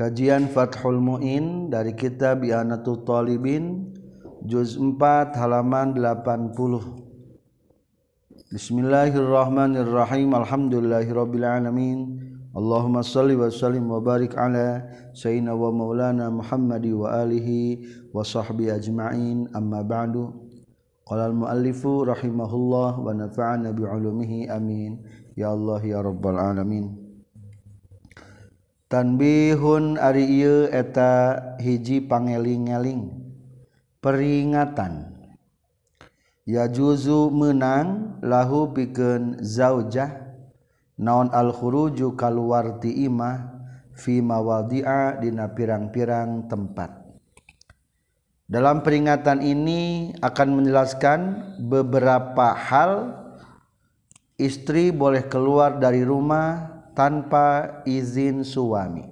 Kajian Fathul Mu'in dari kitab Bi'anatul Talibin Juz 4 halaman 80 Bismillahirrahmanirrahim. Alhamdulillahirrabbilalamin Allahumma salli wa sallim wa barik ala Sayyidina wa maulana Muhammadi wa alihi wa sahbihi ajma'in. Amma ba'du. Qala al-muallifu rahimahullah wa nafa'ana bi'ulumihi amin. Ya Allah ya Rabbal Alamin Tanbihun ari ieu eta hiji pangeling-eling. Peringatan. Ya juzu menang lahu pikeun zaujah. Naon al khuruju kaluar ti imah fi mawadi'a dina pirang-pirang tempat. Dalam peringatan ini akan menjelaskan beberapa hal. Istri boleh keluar dari rumah tanpa izin suami.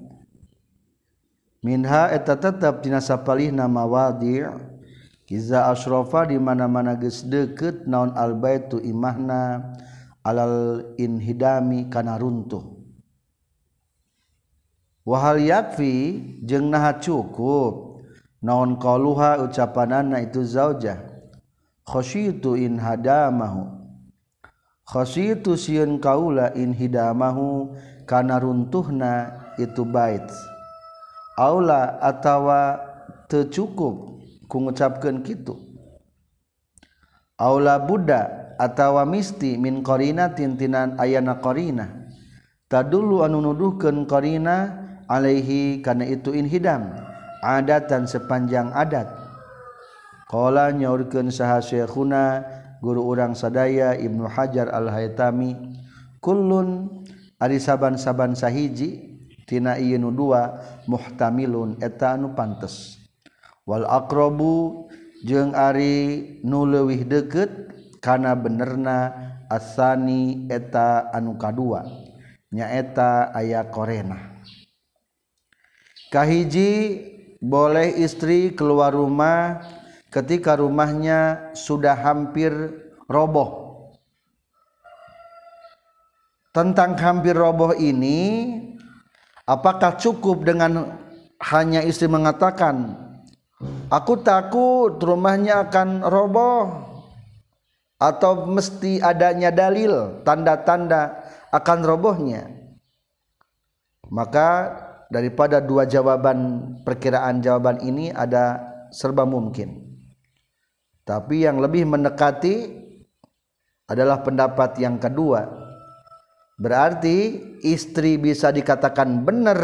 Minha eta tetap dina sapalihna nama Kiza iza asrofa di mana-mana geus deukeut naon albaitu imahna alal inhidami kana runtuh. Wahal yakfi jeung naha cukup naon qaluha ucapanana itu zaujah. Khasyitu in hadamahu. khositu sieun kaula in hidamahu kana runtuhna itu bait aula atawa teu cukup ku ngucapkeun kitu. Aula buddha atawa misti min qarina tintinan ayana qarina. Tadulu anu nuduhkeun qarina alaihi kana itu in hidam adatan sepanjang adat. Qala nyaurkeun saha syekhuna guru urang sadaya Ibnu Hajar al-haytami kulun ari saaban-saban sahiji tina nu dua muhtamilun eta anu pantes. Wal akrobu jeung Ari nu leuwih deket kana benerna asani eta anu kadua nyaeta aya korena. Kahiji boleh istri keluar rumah ketika rumahnya sudah hampir roboh. Tentang hampir roboh ini apakah cukup dengan hanya istri mengatakan aku takut rumahnya akan roboh atau mesti adanya dalil tanda-tanda akan robohnya? Maka daripada dua jawaban perkiraan jawaban ini ada serba mungkin tapi yang lebih mendekati adalah pendapat yang kedua. Berarti istri bisa dikatakan benar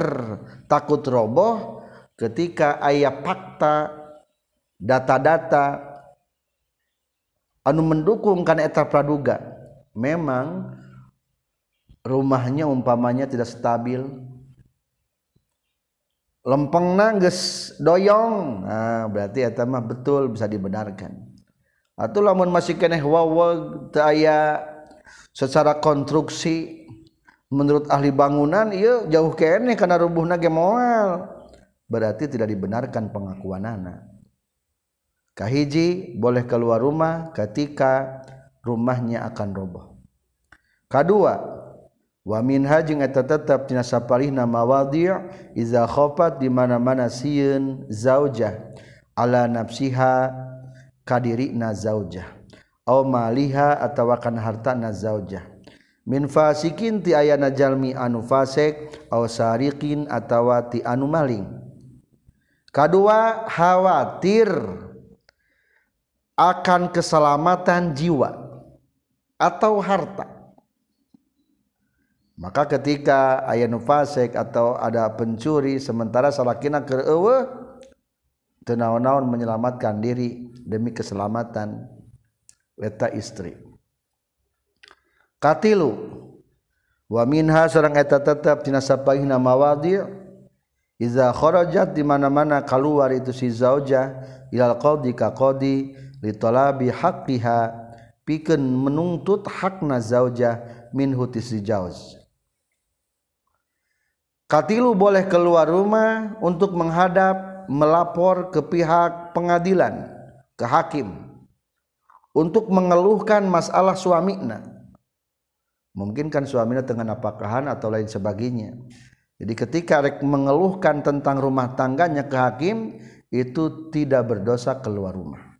takut roboh ketika ayat fakta data-data anu mendukung kan eta praduga. Memang rumahnya umpamanya tidak stabil. Lempeng nangges doyong. Nah, berarti eta mah betul bisa dibenarkan atau lamun masih keneh wawa aya secara konstruksi menurut ahli bangunan iya jauh keneh karena rubuhna ge moal. Berarti tidak dibenarkan pengakuan anak kahiji boleh keluar rumah ketika rumahnya akan roboh. Kedua wa minha jeung eta tetep tina sapalihna mawadhi' iza khafat di mana-mana sieun zaujah ala nafsiha kadirina zaujah. Aw maliha atawa kana hartana zaujah. Min fasikin ti ayana jalmi anu fasik aw sariqin atawa ti anu maling. Kadua khawatir akan keselamatan jiwa atau harta. Maka ketika ayah fasik atau ada pencuri sementara salakina keur eueuh teu naon-naon menyelamatkan diri demi keselamatan eta istri. Katilu wa minha sareng eta tetep tina sapaihna mawadi iza kharajat di mana-mana keluar itu si zauja ilal qadi ka qadi li talabi haqqiha pikeun menuntut hakna zauja min huti si jauz. Katilu boleh keluar rumah untuk menghadap melapor ke pihak pengadilan ke hakim untuk mengeluhkan masalah suamina mungkin kan suamina tengah napakahan atau lain sebagainya. Jadi ketika mengeluhkan tentang rumah tangganya ke hakim itu tidak berdosa keluar rumah.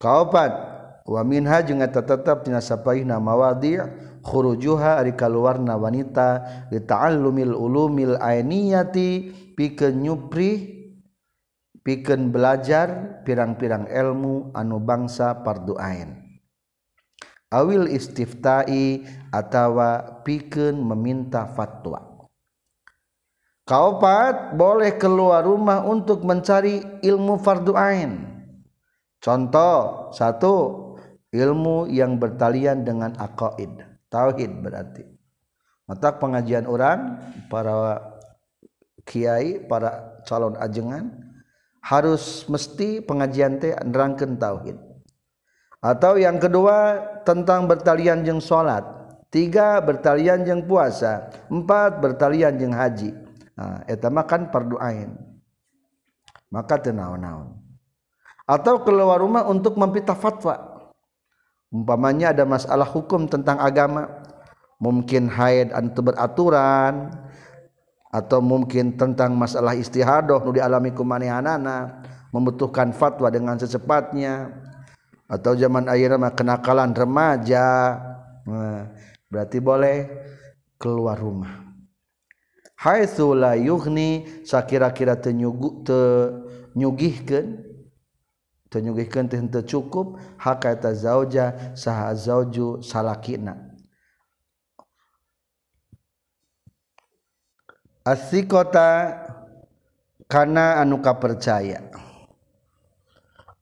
Kaopat waminha jeung eta tetep tina sapaihna mawadi' khurujuha ari kaluarna wanita li ta'allumil ulumil ainiyati pikeun nyupri pikeun belajar pirang-pirang ilmu anu bangsa fardu ain awil istiftai atawa pikeun meminta fatwa Kaopat boleh keluar rumah untuk mencari ilmu fardu ain. Contoh satu ilmu yang bertalian dengan aqaid, tauhid berarti. Mata pengajian orang para kiai, para calon ajengan harus mesti pengajian teh nerangkeun tauhid. Atau yang kedua tentang bertalian jeung salat, tiga bertalian jeung puasa, empat bertalian jeung haji. Makan perduain maka tena-naun atau keluar rumah untuk mempita fatwa umpamanya ada masalah hukum tentang agama mungkin haid atau beraturan atau mungkin tentang masalah istihadoh nu dialami kumanehanana membutuhkan fatwa dengan secepatnya atau zaman akhir mah kenakalan remaja nah, berarti boleh keluar rumah. Haitsulayni kira-kira tenyugu nyugihkan tentu cukup hakata zauja saha zauju salakina. Asikota kana anu kapercaya.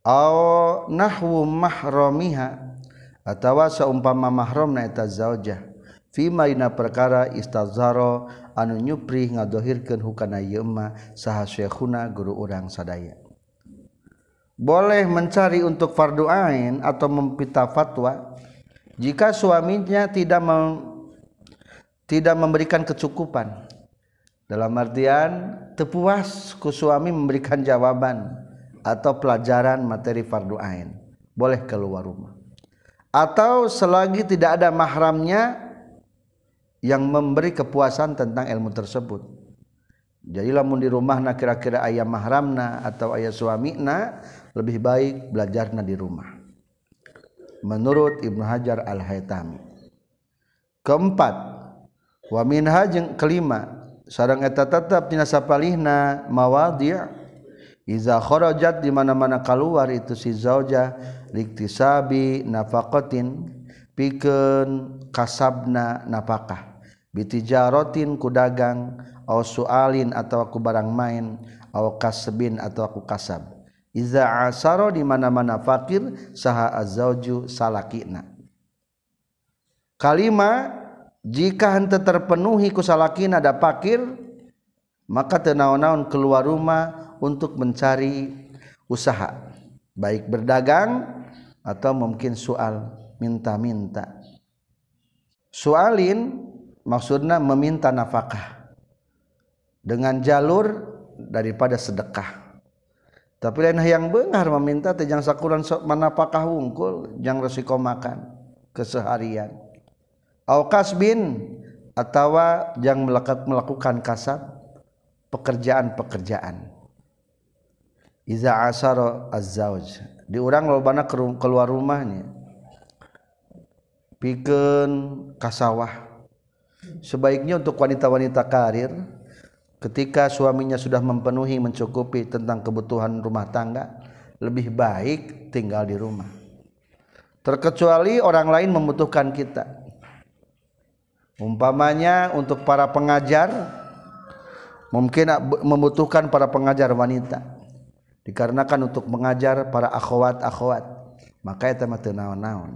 Aw nahwu mahramiha atawa saumpama mahramna eta zauja. Fima ina perkara istazaro anu nyupri ngadohirkeun hukana yeuma saha syekhuna guru urang sadaya. Boleh mencari untuk fardu ain atau mempita fatwa jika suaminya tidak mem, tidak memberikan kecukupan. Dalam artian tepuas ku suami memberikan jawaban atau pelajaran materi fardu ain. Boleh keluar rumah. Atau selagi tidak ada mahramnya yang memberi kepuasan tentang ilmu tersebut. Jadi lamun di rumah na kira-kira ayah mahramna atau ayah suamina lebih baik belajarnya di rumah. Menurut Ibnu Hajar Al-Haytami. Keempat wa minha jeung kelima sareng eta tetep dina sapalihna mawadhi' iza kharajat di mana-mana keluar itu si zauja liktisabi nafaqatin pikeun kasabna napakah bitijarotin ku dagang au sualin atau aku barang main au kasbin atau aku kasab. Iza asaro di mana-mana fakir saha azauju salakina. Kalima jika hente terpenuhi ku salakin ada fakir maka tenaon-naon keluar rumah untuk mencari usaha. Baik berdagang atau mungkin soal minta-minta. Soalin maksudnya meminta nafkah. Dengan jalur daripada sedekah tapi lain yang bengar meminta teh jangan sakuran manapakah wungkul jangan resiko makan keseharian. Au kasbin atau yang melakukan kasab pekerjaan-pekerjaan. Iza asaro azzauj di orang lobana keluar rumahnya. Pikeun kasawah sebaiknya untuk wanita-wanita karir ketika suaminya sudah memenuhi mencukupi tentang kebutuhan rumah tangga lebih baik tinggal di rumah. Terkecuali orang lain membutuhkan kita. Umpamanya untuk para pengajar mungkin membutuhkan para pengajar wanita. Dikarenakan untuk mengajar para akhwat-akhwat. Maka itu mah naon-naon.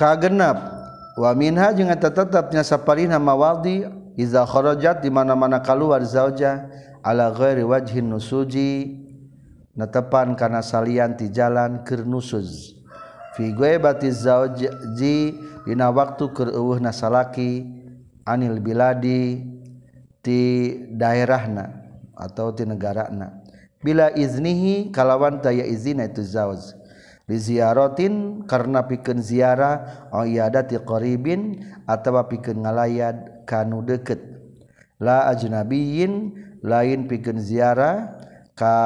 Kagenap waminha eta tetepnya saparina mawadi iza kharajat di mana-mana keluar zauja ala ghairi wajhin nusuji netepan kana salian ti jalan keur nusuz. Fi ghaibati zauji dina waktu keur eueuhna salaki anil biladi ti daerahna atau ti negarana. Bila iznihi kalawan taya izina itu zauj ziarotin karena piken ziarah oyadati qaribin atawa pikeun ngalayat kanu deket la ajnabiyin lain pikeun ziarah ka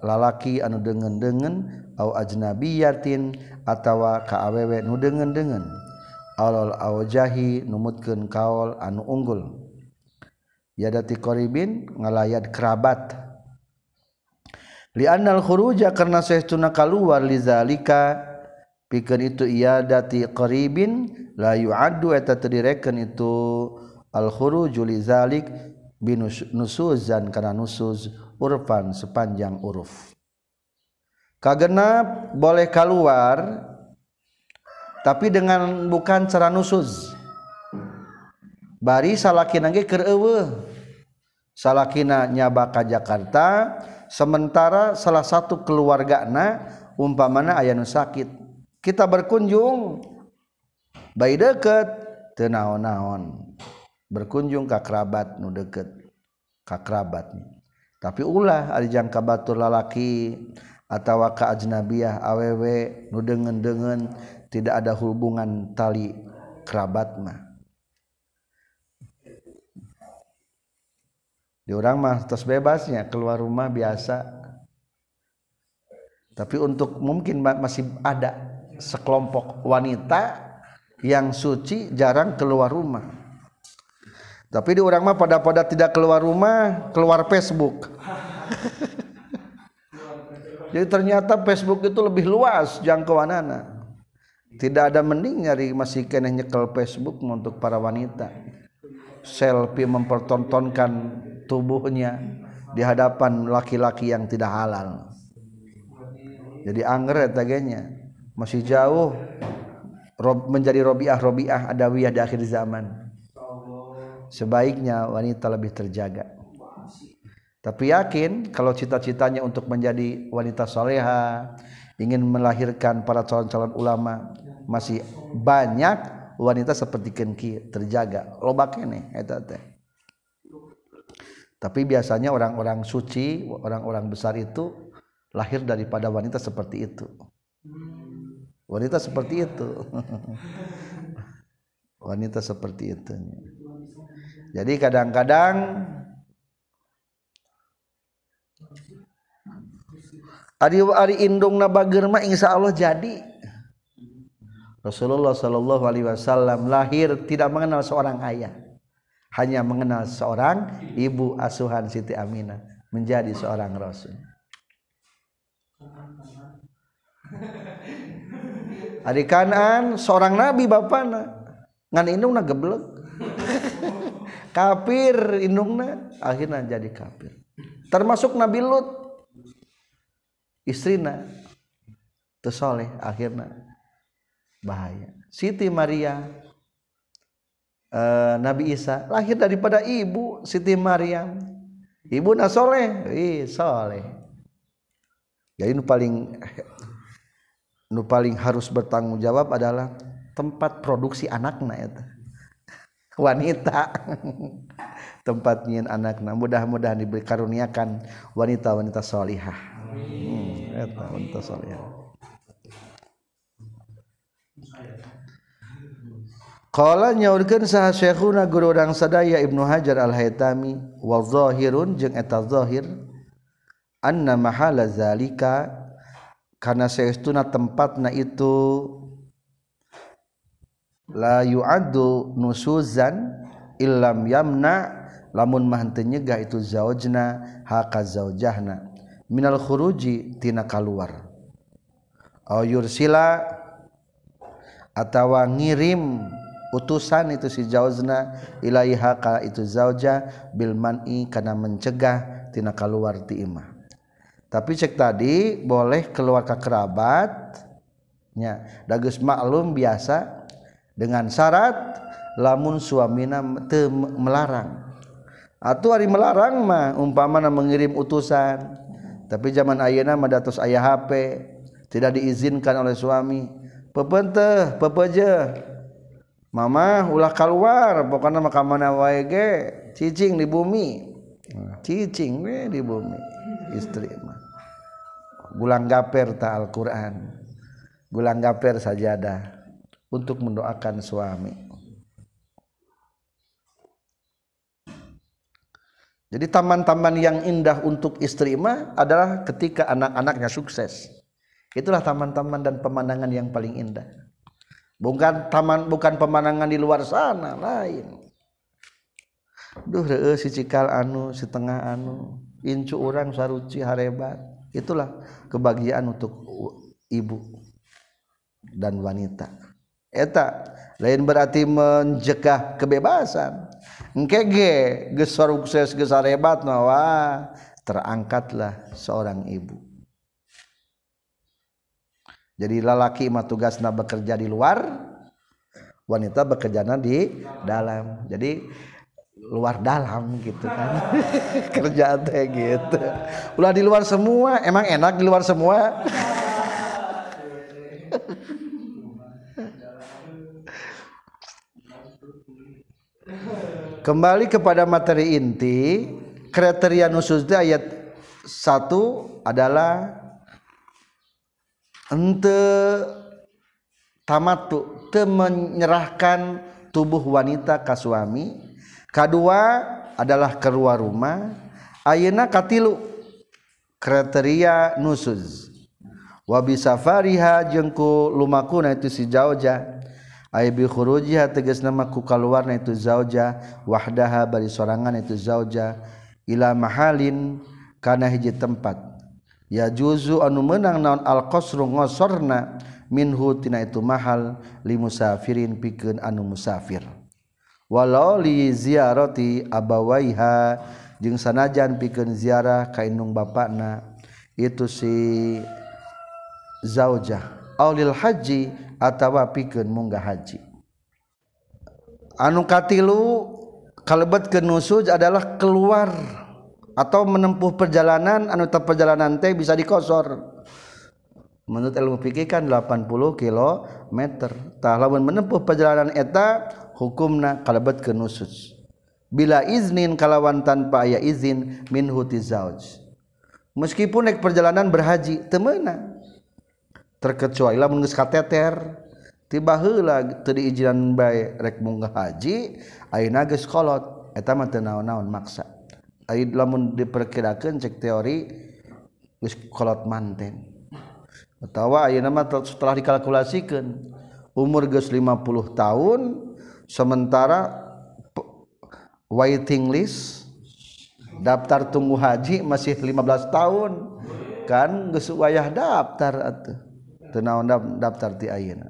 lalaki anu dengen-dengen au ajnabiyatin atawa ka awewe nu dengen-dengen. Alol aujahi numutkeun kaol anu unggul. Yadati qaribin ngalayat kerabat. lianal khuruja karena saestuna kaluar lizalika pikeun itu ia dati qaribin la yu'addu eta teu direken itu al khuruju lizalik binusuzan karena nusuz urfan sepanjang uruf. Kagenap boleh keluar tapi dengan bukan cara nusuz. Bari salaki nangge keur eueuh. Salakina nyaba ka Jakarta sementara salah satu keluargana umpamana aya nu sakit. Kita berkunjung. Bayi deket. Tenaon-naon berkunjung ke kerabat nu deket. Ke kerabat tapi ulah ada jangka batur lalaki atau ke ajnabiah awewe nu dengen-dengen. Tidak ada hubungan tali kerabat mah. Orang mah terus bebasnya keluar rumah biasa. Tapi untuk mungkin masih ada sekelompok wanita yang suci jarang keluar rumah. Tapi di orang mah pada-pada tidak keluar rumah keluar Facebook. Jadi ternyata Facebook itu lebih luas jangkauan anak. Tidak ada mending nyari masih kena nyekel Facebook untuk para wanita selfie mempertontonkan tubuhnya di hadapan laki-laki yang tidak halal. Jadi angger taganya masih jauh menjadi robiah robiah adawiyah di akhir zaman. Sebaiknya wanita lebih terjaga. Tapi yakin kalau cita-citanya untuk menjadi wanita soleha ingin melahirkan para calon-calon ulama masih banyak wanita seperti kenki terjaga. Loba kene eta teh. Tapi biasanya orang-orang suci orang-orang besar itu lahir daripada wanita seperti itu. Wanita seperti itu. Wanita seperti itu. Jadi kadang-kadang Ari ari indung nabager mah insya Allah jadi Rasulullah Shallallahu Alaihi Wasallam lahir tidak mengenal seorang ayah hanya mengenal seorang ibu asuhan Siti Aminah menjadi seorang rasul. Adik kanan seorang nabi bapana ngan indungna geblek. kafir indungna akhirnya jadi kafir. Termasuk Nabi Lut istrina tesoleh akhirnya bahaya. Siti Maria uh, Nabi Isa lahir daripada ibu Siti Maryam ibu nasoleh ih soleh. Jadi nu paling nu paling harus bertanggung jawab adalah tempat produksi anaknya itu. Wanita. Tempat nyin anakna mudah-mudahan diberi karuniakan wanita-wanita solihah. Hmm, wanita solihah Kala nyaurkeun saha syekhuna guru urang sadaya Ibnu Hajar Al-Haytami wa zahirun jeung eta zahir anna mahala zalika kana saestuna tempatna itu la yu'addu nusuzan illam yamna lamun mah henteu nyegah itu zaujna haka zaujahna minal khuruji tina kaluar. Au yursila atawa ngirim utusan itu si jauzna ilaiha ka itu zauja bil man'i kana mencegah tina keluar ti imah. Tapi cek tadi boleh keluar ke kerabat nya. Dagus maklum biasa dengan syarat lamun suamina teu melarang. Atau hari melarang mah umpamana mengirim utusan. Tapi zaman ayeuna mah datos aya HP tidak diizinkan oleh suami pepenteh pepeje Mama ulah keluar pokoknya maka mana wae cicing di bumi. Cicing we di bumi. Istri mah. Bulan gaper ta Al-Qur'an. Gulang gaper sajadah untuk mendoakan suami. Jadi taman-taman yang indah untuk istri mah adalah ketika anak-anaknya sukses itulah taman-taman dan pemandangan yang paling indah. Bukan taman bukan pemandangan di luar sana lain. Duh reu si cikal anu setengah anu incu orang saruci harebat. Itulah kebahagiaan untuk ibu dan wanita. Eta lain berarti menjegah kebebasan. Engkege gesor sukses gesar hebat nawa terangkatlah seorang ibu jadi lalaki mah tugasna bekerja di luar wanita bekerja di dalam. Jadi luar dalam gitu kan. Kerja teh gitu. Ulah di luar semua emang enak di luar semua? Kembali kepada materi inti, kriteria nusuzda ayat satu adalah ente tamatu te menyerahkan tubuh wanita ke suami. Kedua adalah keluar rumah. Ayeuna katilu. Kriteria nusuz wabi safariha jengku lumakuna itu si jauja Aybi khurujiha tegas nama ku keluarna itu zauja. Wahdaha bari sorangan itu zauja. Ila mahalin kana hiji tempat. Ya juzu anu menang naon al qasru ngosorna minhu tina itu mahal li musafirin pikeun anu musafir. Walau li ziarati abawaiha jeung sanajan pikeun ziarah ka indung bapakna itu si zaujah. Aulil haji atawa pikeun munggah haji. Anu katilu kalebet ke nusuj adalah keluar atau menempuh perjalanan anu perjalanan teh bisa dikosor. Menurut ilmu fikih kan 80 km tah lamun menempuh perjalanan eta hukumna kalebet ke nusus. Bila iznin kalawan tanpa aya izin min huti zauj. Meskipun naik perjalanan berhaji temena terkecuali lamun geus kateter tiba heula teu diijinan bae rek munggah haji ayeuna geus kolot. Eta mah teu naon-naon maksa. ai lamun diperkirakan cek teori geus kolot manten. Atawa ayeuna mah setelah dikalkulasikan umur geus 50 tahun sementara waiting list daftar tunggu haji masih 15 tahun kan geus wayah daftar atuh. Teu naon daftar ti ayeuna.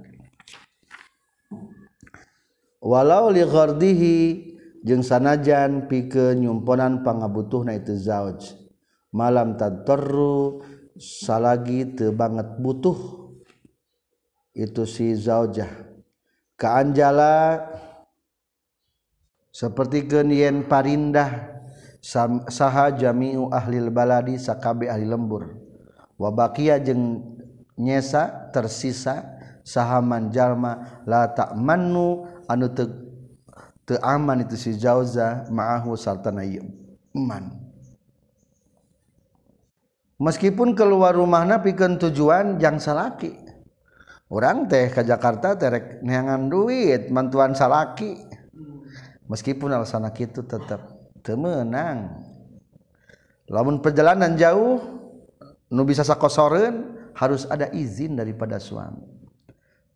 Walau li ghardihi jeung sanajan pike nyumponan pangabutuh na itu zauj malam tadtorru salagi teu banget butuh. Itu si zaujah kaanjala seperti yen parindah saha jamiu ahlil baladi sakabe ahli lembur. Wabakia jeung nyesa tersisa saha manjalma la tak manu anu teu aman itu si jauza ma'ahu sarta na iman meskipun keluar rumahna pikeun tujuan yang salaki. Orang teh ke Jakarta terek neangan duit mantuan salaki. Meskipun alasan itu tetap temenang lamun perjalanan jauh nu bisa sakosoren harus ada izin daripada suami.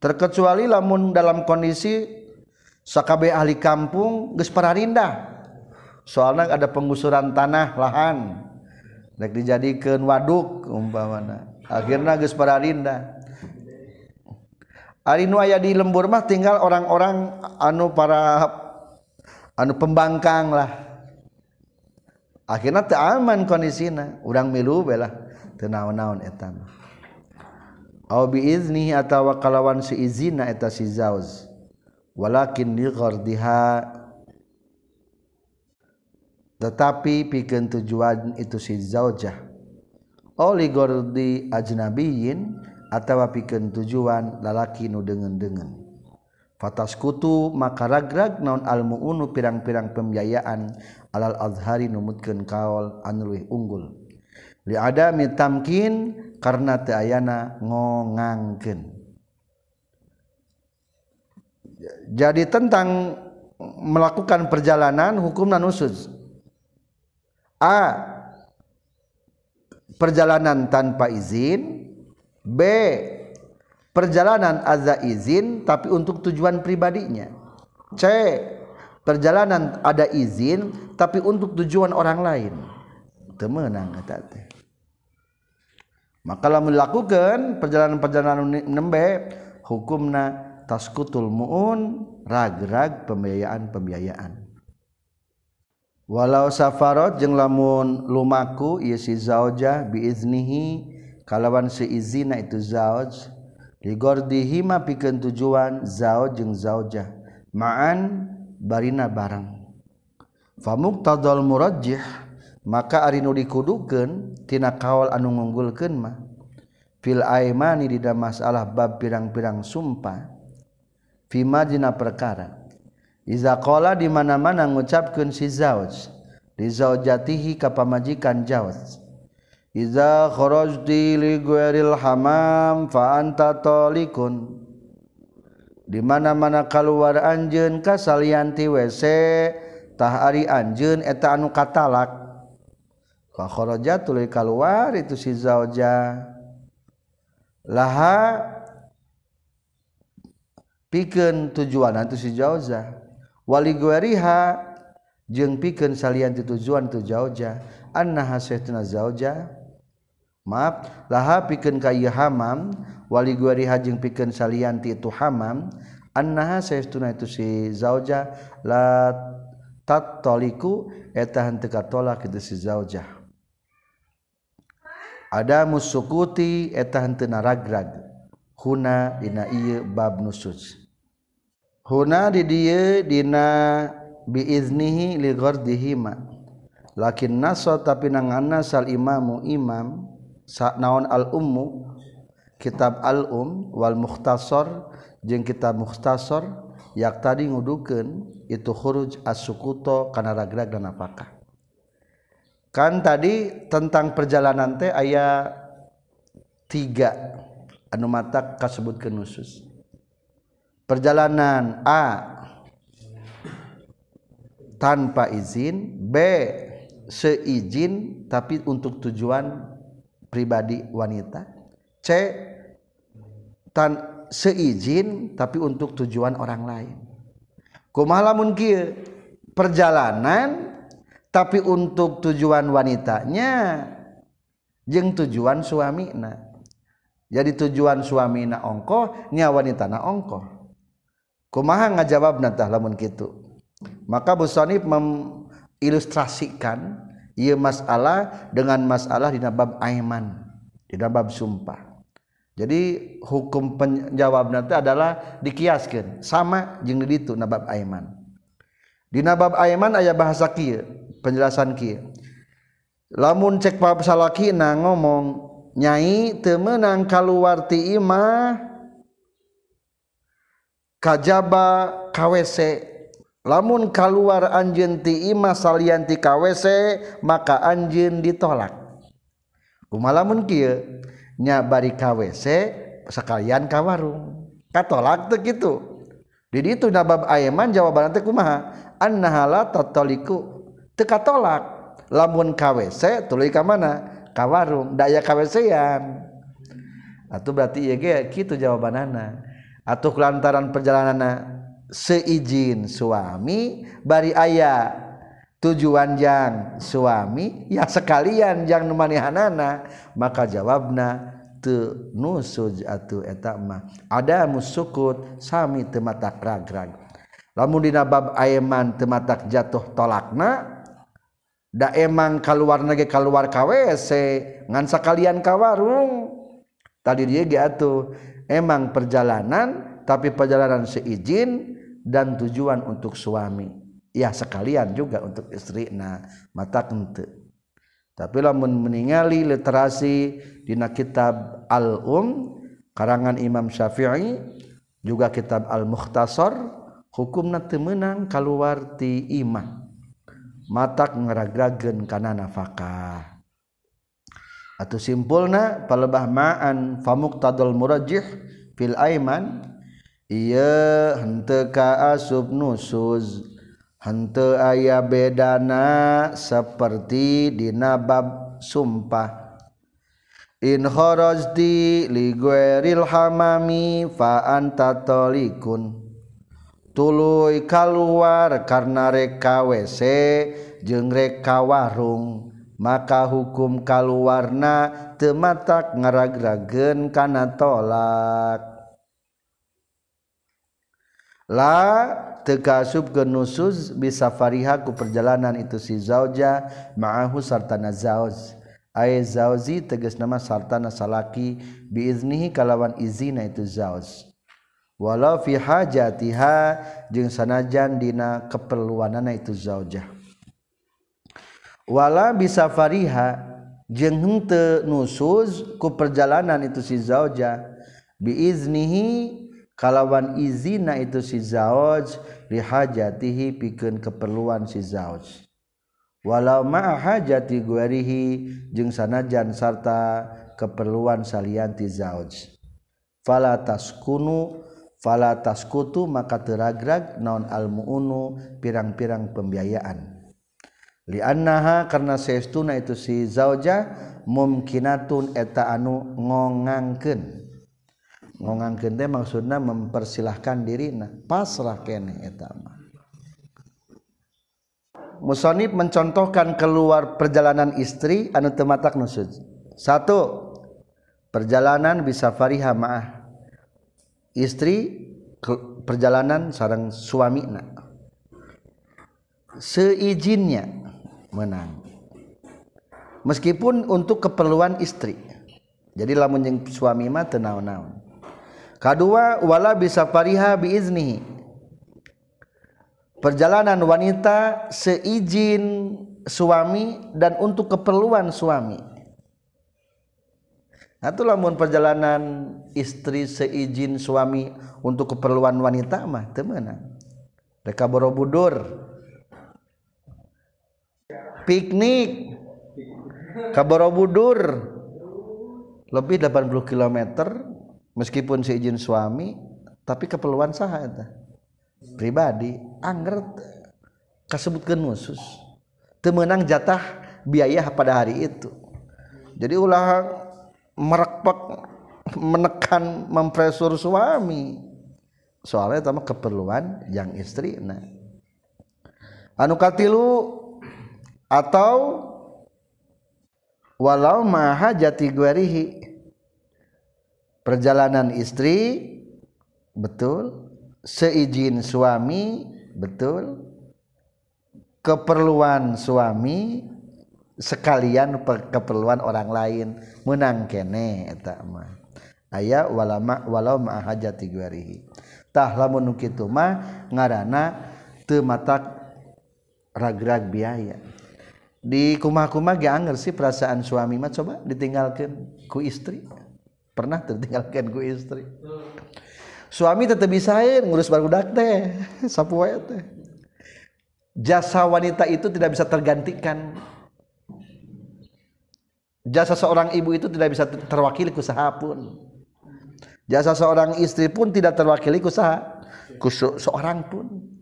Terkecuali lamun dalam kondisi Sakabeh ahli kampung geus pararindah. Soalnya ada penggusuran tanah lahan. Rek dijadikeun waduk umpamana. Akhirna geus pararindah. Ari nu aya di lembur mah tinggal orang-orang anu para anu pembangkang lah. Akhirnya teu aman kondisina, urang milu belah teu naon-naon eta mah. Au bi izni atawa kalawan si izina eta si zauz. walakin liqardiha tetapi pikeun tujuan itu si zaujah. Oh, Oli gordi ajnabiyin atawa pikeun tujuan lalaki nu dengen-dengen. Fatas kutu maka ragrag naon almuunu pirang-pirang pembiayaan alal azhari numutkeun kaol anu leuwih unggul. Li adami tamkin karena teu ayana ngongangkeun. Jadi tentang melakukan perjalanan hukum dan usus. A. Perjalanan tanpa izin. B. Perjalanan aza izin tapi untuk tujuan pribadinya. C. Perjalanan ada izin tapi untuk tujuan orang lain. Temenang kata teh maka lamun melakukan perjalanan-perjalanan nembe hukumna taskutul muun ragrag pembiayaan-pembiayaan walau safarot jeung lamun lumaku ieu si zauja biiznihi kalawan seizina itu zauj ligordihi ma pikeun tujuan zauj jeung zaujah ma'an barina barang. Famuqtadal murajjih maka ari nu dikudukeun tina kaol anu ngunggulkeun mah. Fil aimani di masalah bab pirang-pirang sumpah. fima dina perkara. Iza qala di mana-mana ngucapkeun si zauj li zaujatihi ka pamajikan zauj iza kharajti li ghairil hamam fa anta talikun. Di mana-mana keluar anjeun ka salianti WC tah ari anjeun eta anu katalak. Ka kharaja tuluy keluar itu si zauja. Laha pikeun tujuan itu si zauja wali guariha jeung pikeun salian ti tujuan tu zauja annaha saytuna zauja? Maaf laha pikeun ka hamam. Wali guariha jeung pikeun salian ti itu hamam. Annaha saytuna itu si zauja. La tatoliku eta henteu katolak itu si zaujah ada musukuti eta henteu naragrag huna dina ieu bab nusus Huna di dieu dina biiznihi li ghardihima. Lakin naso tapi nangana sal imamu imam sa naon al ummu kitab al um wal mukhtasar jeung kitab mukhtasar yak tadi ngudukeun itu khuruj as-sukuto kana ragrag dan apakah. Kan tadi tentang perjalanan teh aya tiga anu mata kasebutkeun khusus. nusus. Perjalanan A. Tanpa izin. B. Seizin tapi untuk tujuan pribadi wanita. C. Tan seizin tapi untuk tujuan orang lain. Kumaha lamun kieu? Perjalanan tapi untuk tujuan wanitanya. Jeng tujuan suami na jadi tujuan suami na ongko nya wanita na ongko kumaha ngajawab nantah lamun gitu maka Busonib mengilustrasikan ia masalah dengan masalah di nabab aiman di nabab sumpah. Jadi hukum penjawab nanti adalah dikiaskan sama jeng itu nabab aiman. Di nabab aiman ayat bahasa kia penjelasan ki lamun cek salaki na ngomong nyai temenang kaluarti imah kajaba KWC lamun keluar anjin ti ima salian ti KWC maka anjin ditolak. Kumalamun kia nyabari KWC sekalian kawarung katolak teu kitu. Di ditu nabab ayeman jawaban teh kumaha? Annahala tatoliku teka tolak lamun KWC tuluy ka mana? Ka warung. Daya KWC-an atuh berarti ieu ge kitu jawabanana atau kelantaran perjalanan seizin suami bari ayah tujuan jang suami ya sekalian jang numanihanana maka jawabna teu nusuj atuh eta mah. Ada musukut sami teu matak ragrag. Lamun dina bab ayeman teu matak jatuh tolakna da emang keluar nage kaluar KWC ngan sakalian kawarung tadi dia ge atuh emang perjalanan tapi perjalanan seizin dan tujuan untuk suami. Ya sekalian juga untuk istri nah mata kente. Tapi lamun meningali literasi dina kitab al-um karangan Imam Syafi'i juga kitab al-mukhtasar hukumna temenang keluar ti imah. Matak ngeragragen karena nafakah atau simpulna palebah ma'an famuqtadul murajjih fil aiman iya hente ka asub nusuz hente aya bedana saperti dina bab sumpah. In kharajti li ghairil hamami fa anta talikun tuluy kaluar karena reka WC jeung reka warung. Maka hukum kaluarna tematak ngaragragen kana tolak. La tegasub genusus bisa farihaku perjalanan itu si zauja ma'ahu sartana zauz. Ay zauzi tegas nama sartana salaki biiznihi kalawan izina itu zauz. Walau fi hajatiha jeung sanajan dina keperluanana itu zaujah wala bisa fariha jeung henteu nusuz ku perjalanan itu si zauja. Biiznihi kalawan izina itu si zawaj lihajatihi pikeun keperluan si zawaj walau ma'a hajati guarihi jeung sanajan sarta keperluan salianti zawaj fala taskunu fala taskutu maka teragrag naon almuunu pirang-pirang pembiayaan liannaha karena seestuna itu si zauja mumkinatun eta anu ngongangkeun. Ngongang kente maksudnya mempersilahkan diri nah pasrah kene etama Musonib mencontohkan keluar perjalanan istri anu tematak nusud. Satu perjalanan bisa fariha ma'ah. Istri perjalanan sarang suami nak seijinnya menang. Meskipun untuk keperluan istri. Jadi lamun yang suami mah tenau-naun kedua bisa fariha biiznihi. Perjalanan wanita seizin suami dan untuk keperluan suami. Atau lamun perjalanan istri seizin suami untuk keperluan wanita mah temenan mereka borobudur piknik. Ke Borobudur. Lebih 80 km meskipun seizin suami tapi keperluan saha eta? Pribadi angger kasebutkeun khusus temenang jatah biaya pada hari itu. Jadi ulah merekpek menekan mempresur suami. Soalnya sama keperluan yang istri nah. Anu katilu atau walau maha jati guarihi perjalanan istri betul. Seizin suami betul. Keperluan suami sekalian keperluan orang lain. Menang kene eta mah. Aya walama walau ma hajati guarihi tah lamun kitu mah ngaranna teu matak ragrag biaya di kumah-kumah ge anger sih perasaan suami mah. Coba ditinggalkan ku istri. Pernah tertinggalkan ku istri. Suami tetap bisa ngurus barudak teh sapoe teh. Jasa wanita itu tidak bisa tergantikan. Jasa seorang ibu itu tidak bisa terwakili ku pun. Jasa seorang istri pun tidak terwakili ku saha ku seorang pun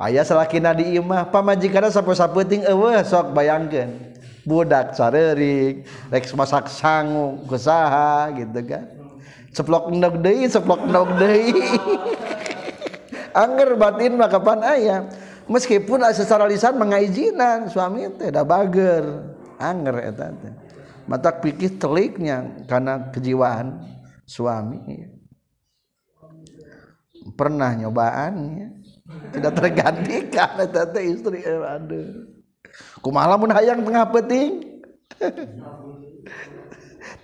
ayah selakina di imah pamajikana sapu-saputing eueuh sok bayangkeun budak sarerik rek masak sangu usaha gitu kan. Ceplok ndog deui ceplok ndog deui. Anger batin mah kapan aya meskipun secara lisan mengaizinan suami teh da bager. Anger eta mata pikir teliknya karena kejiwaan suami. Pernah nyobaan tidak tergantikan eta teh istri eh, aduh. Kumaha lamun hayang tengah peting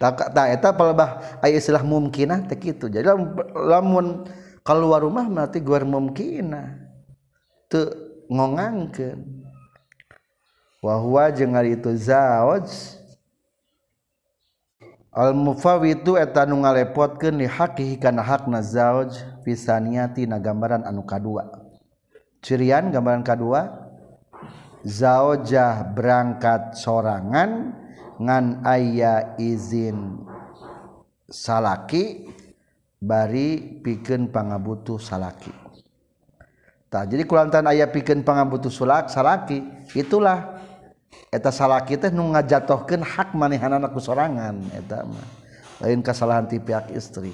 tak tak eta palebah aya istilah mumkinah teh kitu. Jadi lamun keluar rumah berarti guar mumkinah teu ngongangkeun. Wa huwa jeung itu zawaj al mufawitu eta nu ngalepotkeun li haqihi kana hakna zawaj pisaniati na gambaran anu kadua. cirian gambaran kedua zaojah berangkat sorangan ngan ayah izin salaki bari pikeun pangabutuh salaki. Tah jadi kulantan ayah pikeun pangabutuh sulak salaki itulah. Eta salaki teh nu ngajatohkeun hak manehanna ku sorangan eta mah. Lain kesalahan ti pihak istri.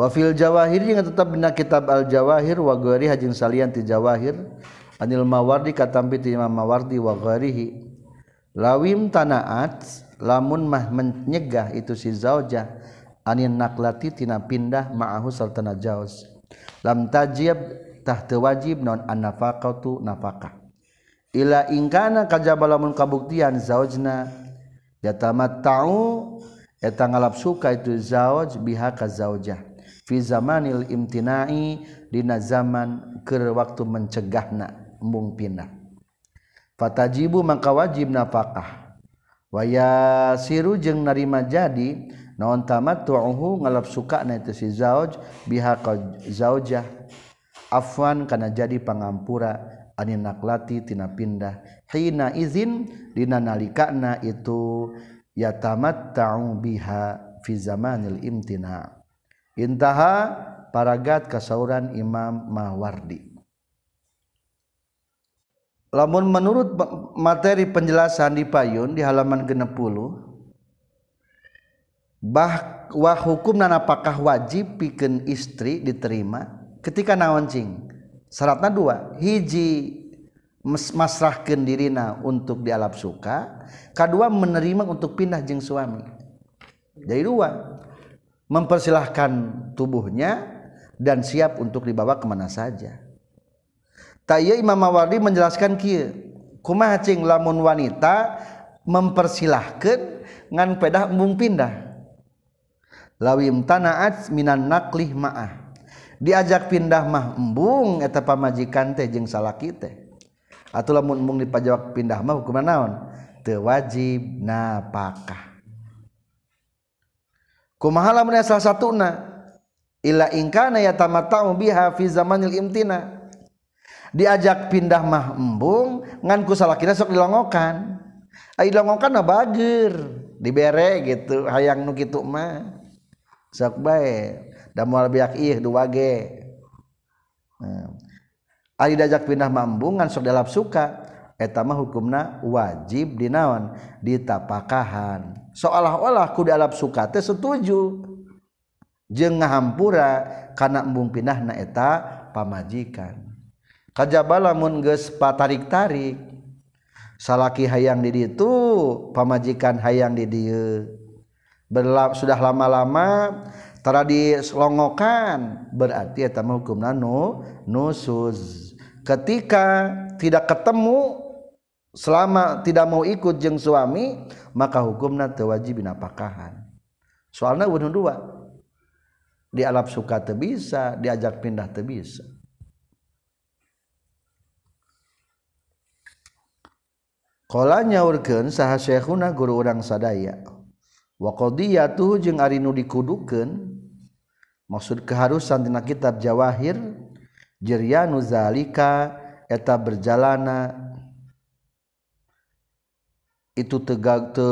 Wa fil jawahir yang tetap dina kitab al jawahir wa ghairi hajin salian ti jawahir. Anil mawardi katampi ti imam mawardi wa ghairihi lawim tanaat lamun mah menyegah itu si zaujah anin naklati tina pindah ma'ahu sartana jauz. Lam tajib tahta wajib non an nafaqatu nafaqah Ila ingkana kajaba lamun kabuktian zaujna yatamat ta'u eta ngalap suka itu zauj biha ka zaujah fi zamanil imtinai dina zaman ke waktu mencegahna embung pindah. Fatajibu maka wajib nafakah waya siru jeung narima jadi naon tamattu'uhu ngalap suka na itu si zauj biha zaujah. Afwan kana jadi pangampura anin naklati tina pindah. Hina izin dina nalikana itu yatamatta'u biha fi zamanil imtina. intaha paragat kasauran Imam Mawardi. Lamun menurut materi penjelasan di payun di halaman 60 bahwa hukum dan apakah wajib pikeun istri diterima ketika nawancing syaratnya syaratna dua hiji masrahkan dirina untuk dialap suka kedua menerima untuk pindah jeng suami. Jadi dua mempersilahkan tubuhnya dan siap untuk dibawa kemana saja. Taya Imam Mawardi menjelaskan kia kumaha cing lamun wanita mempersilahkan ngan pedah embung pindah. Lawim tanaat minan naklih ma'ah. Diajak pindah mah embung eta pamajikan teh jeung salaki teh. Atuh lamun embung dipajak pindah mah hukumna naon? Teu wajib napakah. kumahala mun salah satuna. Illa ingkana ya tamatau biha fi zamanil imtina. Diajak pindah mah embung ngan ku salakina sok dilongokan. Ai dilongokan na bager dibere gitu hayang nu kitu mah. Sok bae da moal biak ih dua ge nah. Ari diajak pindah mambung ngan sok dalap suka etama hukumna wajib dinaon ditapakahan. Seolah-olah kudu alap suka teh setuju. Jeung ngahampura kana embung pinahna eta pamajikan. Kajaba lamun geus patarik-tarik. Salaki hayang di ditu pamajikan hayang di dia Berla, sudah lama-lama tara diselongokan berarti eta hukumna nu nusuz ketika tidak ketemu selama tidak mau ikut jeng suami maka hukumna teu wajib napakahan. Soalna wudhu dua. Dialap suka teu bisa diajak pindah teu bisa. Kala nyaurkeun saha syekhuna guru urang sadaya. Wa qadiyatuhu jeung ari nu dikudukeun. Maksud keharusan dina kitab Jawahir jiryanu zalika eta berjalana itu tegak te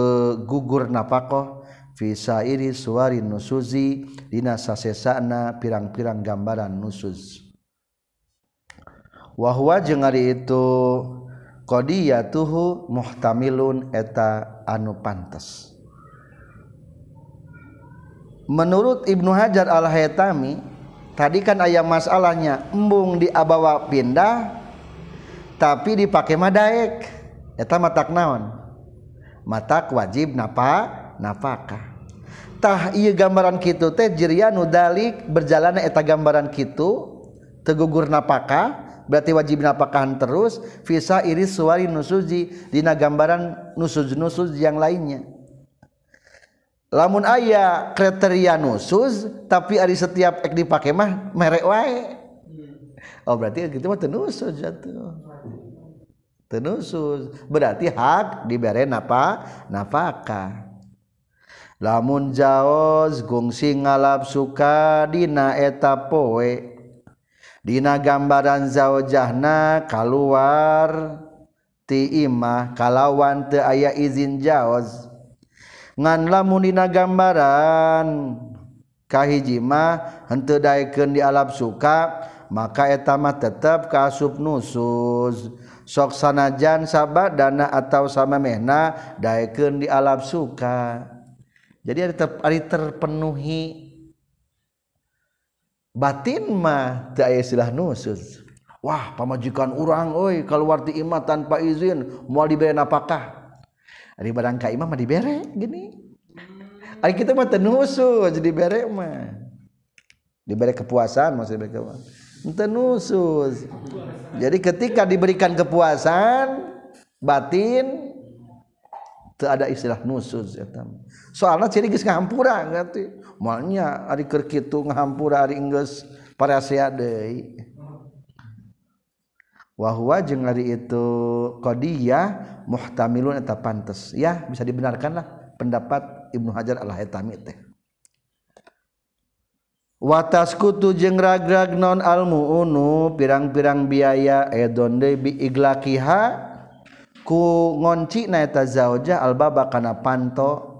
gugur napakoh. Visa iri suari nusuzi dina sasesana pirang-pirang gambaran nusus wahwa jeung ari itu qadiyatuhu muhtamilun eta anu pantas menurut Ibnu Hajar al-Haytami tadi kan ayam masalahnya embung diabawa pindah tapi dipakai madaek. Eta matak naon matak wajib napa nafakah gambaran kitu teh jiryanu dalik berjalan eta gambaran kitu tegugur napakah berarti wajib napakahan terus visa iris suari nusuji dina gambaran nusuz nusuz yang lainnya. Lamun ayah kriteria nusuz tapi ada setiap ek dipakai mah merek wae. Oh berarti gitu mah nusuz jatuh tenusus berarti hak dibere napa nafaka. Lamun jaos gungsi ngalap suka dina eta poe. Dina gambaran zaujahna keluar ti imah kalawan teu aya izin jaos. Ngan lamun dina gambaran kahiji mah henteu daekeun di alap suka maka eta mah tetep kaasup nusus. Sok sanajan sahabat dana atau sama mena daken di alam suka. Jadi ada hari terpenuhi. Batin mah teu istilah nusus. Wah pamajikan orang oi kalau warti imah tanpa izin mau diberi apakah ari barang ka imah mah dibere gini. Ari kita mah tenusu jadi bere mah. Diberi kepuasan maksudnya diberi kepuasan. Tenusus. Jadi ketika diberikan kepuasan batin itu ada istilah nusus ya Soalnya ciri geus ngahampura ngerti. Malnya ari keur kitu ngahampura ari geus parasia deui. Wahwa itu qadiyah muhtamilun eta pantes. Ya, bisa dibenarkan lah pendapat Ibnu Hajar al-Haytami teh wataskutu jeung ragrag non almuunu pirang-pirang biaya edon bi iglakiha ku ngonci na eta zauja albaba kana panto.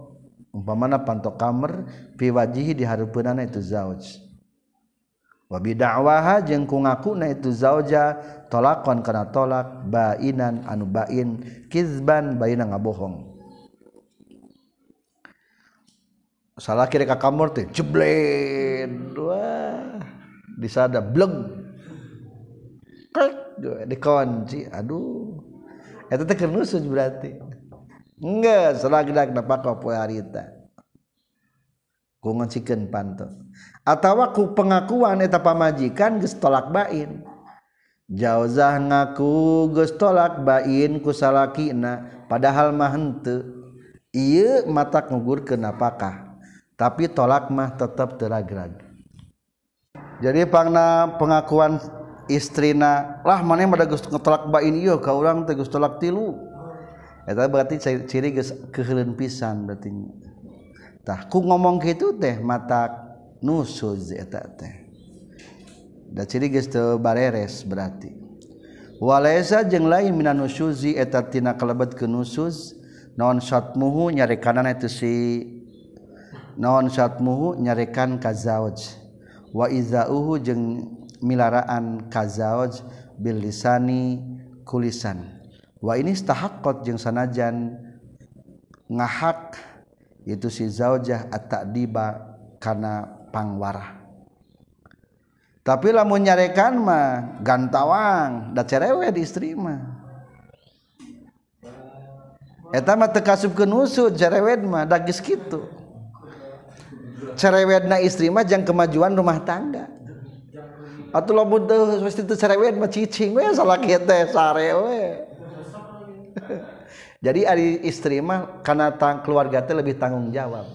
Umpamana panto kamar fi wajihi di hareupeunana itu zauj. Wa bid'awaha jeung ku ngaku na itu zauja tolakon kana tolak bainan anu bain kizban baina ngabohong. salah kiri ka kamar teh jebled wah. Disada bleng. Krek. Dikunci aduh. Eta teh keur nusuj berarti. Enggak salah gedak napa ka poe harita. Ku ngancikeun panto. Atawa ku pengakuan eta pamajikan geus tolak bain. Jauzah ngaku geus tolak bain ku salakina padahal mah henteu. Ieu mata ngugur kenapakah tapi tolak mah tetap teragrag jadi pangna pengakuan istrina lah mana yang pada tolak bain iyo kau orang tegus tolak tilu Eta berarti ciri geus keheulun pisan berarti. Tah ku ngomong gitu teh mata nusuz eta teh. Da ciri geus teu bareres berarti. Walaisa jeung lain minan nusuzi eta tina kalebet ke nusuz non satmuhu nyarekanan eta si naon syatmuhu? Nyarekan kazauj wa izauhu jeung milaraan kazauj bil lisani kulisan. Wa ini stahaqqat jeung sanajan ngahak itu si zaujah at-ta'diba kana pangwarah. Tapi lamun nyarekan mah gantawang da cerewet di istri mah. Eta mah teu kasubkeun usud cerewet mah dagis kitu. cerewetna istri mah jang kemajuan rumah tangga. Atau lo butuh pasti itu cerewet mah cicing we salah kita sare we jadi ari istri mah karena tang, keluarga teh lebih tanggung jawab.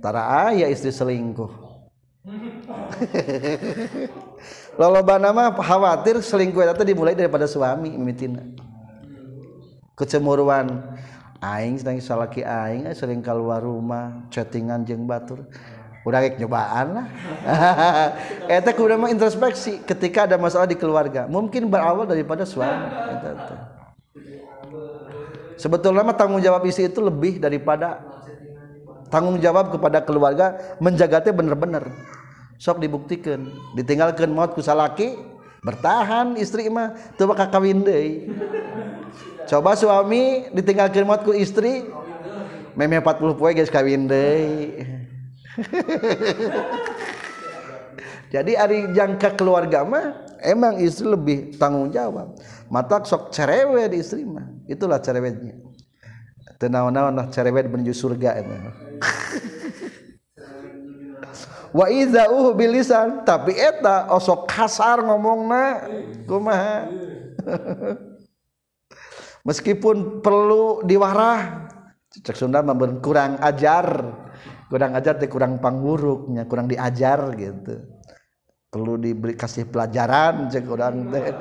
Tara ah, aya istri selingkuh. Lolobana mah khawatir selingkuh itu dimulai daripada suami mimitina kecemburuan. Aing sedang salaki aing eh, sering keluar rumah chattingan jeng batur. Udah kayak nyobaan lah. Eh, Eta kudu mah introspeksi ketika ada masalah di keluarga. Mungkin berawal daripada suami. Eta sebetulnya mah tanggung jawab istri itu lebih daripada tanggung jawab kepada keluarga menjagatnya bener-bener. Sok dibuktikan. Ditinggalkan maut kusalaki bertahan istri mah teu bakal kawin deui coba suami ditinggalkan maut ku istri meme 40 poe guys kawin deui jadi ari jangka keluarga mah emang istri lebih tanggung jawab. Mata sok cerewet istri mah itulah cerewetnya. Tenawan-nawan lah cerewet menuju surga itu wa iza uh bilisan. Tapi eta osok kasar ngomong na kumaha? Meskipun perlu diwarah cek Sunda memberi kurang ajar. Kurang ajar teh kurang pangguruknya kurang diajar gitu. Perlu diberi kasih pelajaran cek kurang teh.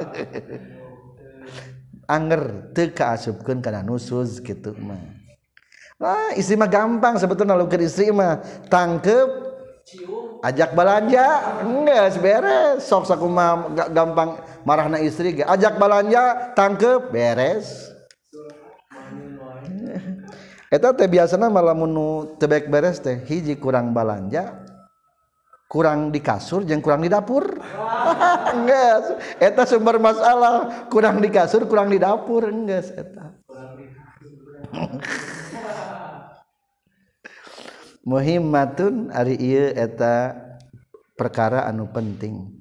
Anger teu kaasupkeun kana nusuz gitu mah. Nah, istri mah gampang sebetulnya lalu ke istri mah. Tangkep ajak belanja? Enggak beres sok sakuma gampang marahna istri ge. Ajak belanja tangkep beres. Eta teh biasana malamun nu teu beres teh hiji kurang balanja kurang di kasur jeung kurang di dapur. Enggak eta sumber masalah. Kurang di kasur kurang di dapur. Enggak eta. Muhimmatun ari ieu eta perkara anu penting.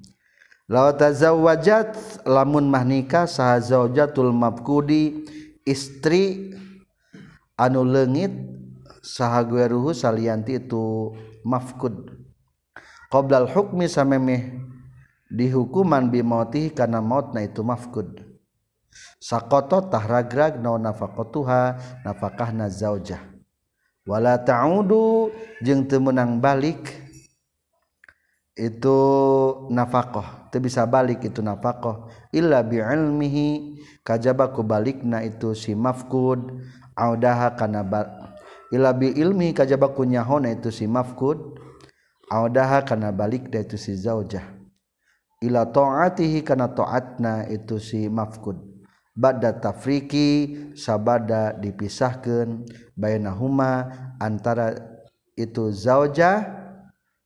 Law tazawwajat lamun mah nikah saha zaujatul mabkudi istri anu leungit saha gueruhu salianti itu mafkud. Qoblal hukmi samemeh dihukuman bimauti karena mautna itu mafkud. Sakoto tahragrag no nafaqatuha nafakahna zaujah wala ta'udu jeung teu meunang balik itu nafaqah teu bisa balik itu nafaqah illa bi ilmihi kajaba ku balikna itu si mafqud. Audaha kana illa bi ilmi kajaba ku nyahona itu si mafqud. Audaha kana balik da itu si zaujah. Ila ta'atihi kana ta'atna itu si mafqud. Ba'da tafriki sabada dipisahkeun bainahuma antara itu zaujah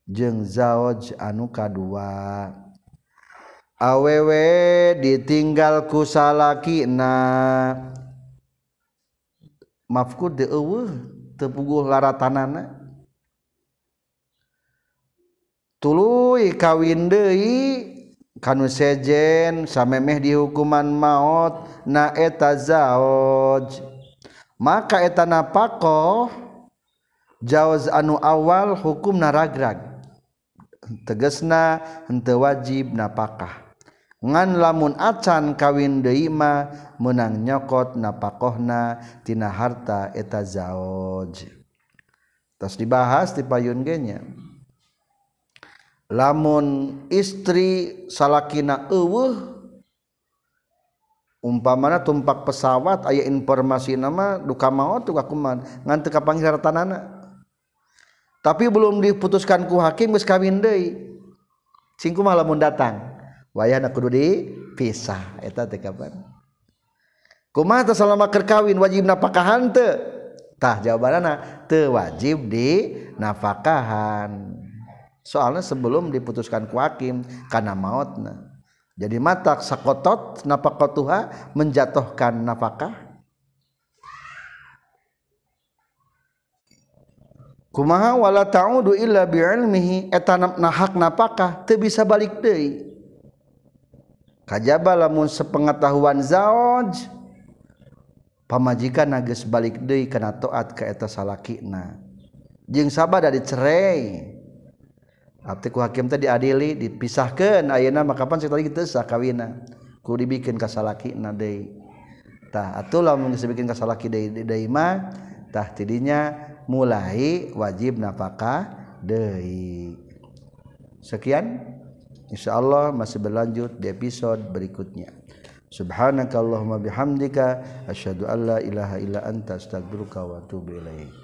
jeung zauj anu kadua. Awewe ditinggal ku salakina. Mafkud de eueuh teu puguh laratanana kawin kanu sejen samemeh di hukuman maut na eta zaoj. Maka eta napako jauz anu awal hukum naragrag. Tegesna henteu wajib napakah. Ngan lamun acan kawin deima menang nyokot napakohna tina harta eta zaoj. Terus dibahas di payun genya. lamun istri salakina eueuh umpamana tumpak pesawat aya informasi nama duka maut tuh kuman ngan teu kapanggih hartanana tapi belum diputuskan ku hakim geus kawin deui. Cing kumaha lamun datang? Wayahna kudu dipisah. Eta teh kapan? Kumaha teh salama keur kawin? Wajib napakahan teu? Tah jawabanna teu wajib di napakahan soalnya sebelum diputuskan kuakim karena mautna jadi mata sakotot napakotuha menjatuhkan nafkah. Kumaha wala ta'udu illa bi'ilmihi eta nahak napakah teu bisa balik deui. Kajaba lamun sepengetahuan zauj pamajikan geus balik deui kana taat ka eta salakina. Jeung sabada dicerai Abdi ku hakim teh diadili, dipisahkeun ayeuna mah kapan tadi teu sah kawina. Ku dibikeun ka salakina deui. Tah atuh lamun geus bikin ka salaki deui deui mah tah tidinya mulai wajib nafkah deui. Sekian insyaallah masih berlanjut di episode berikutnya. Subhanakallahumma bihamdika asyhadu an la ilaha illa anta astaghfiruka wa atubu ilaik.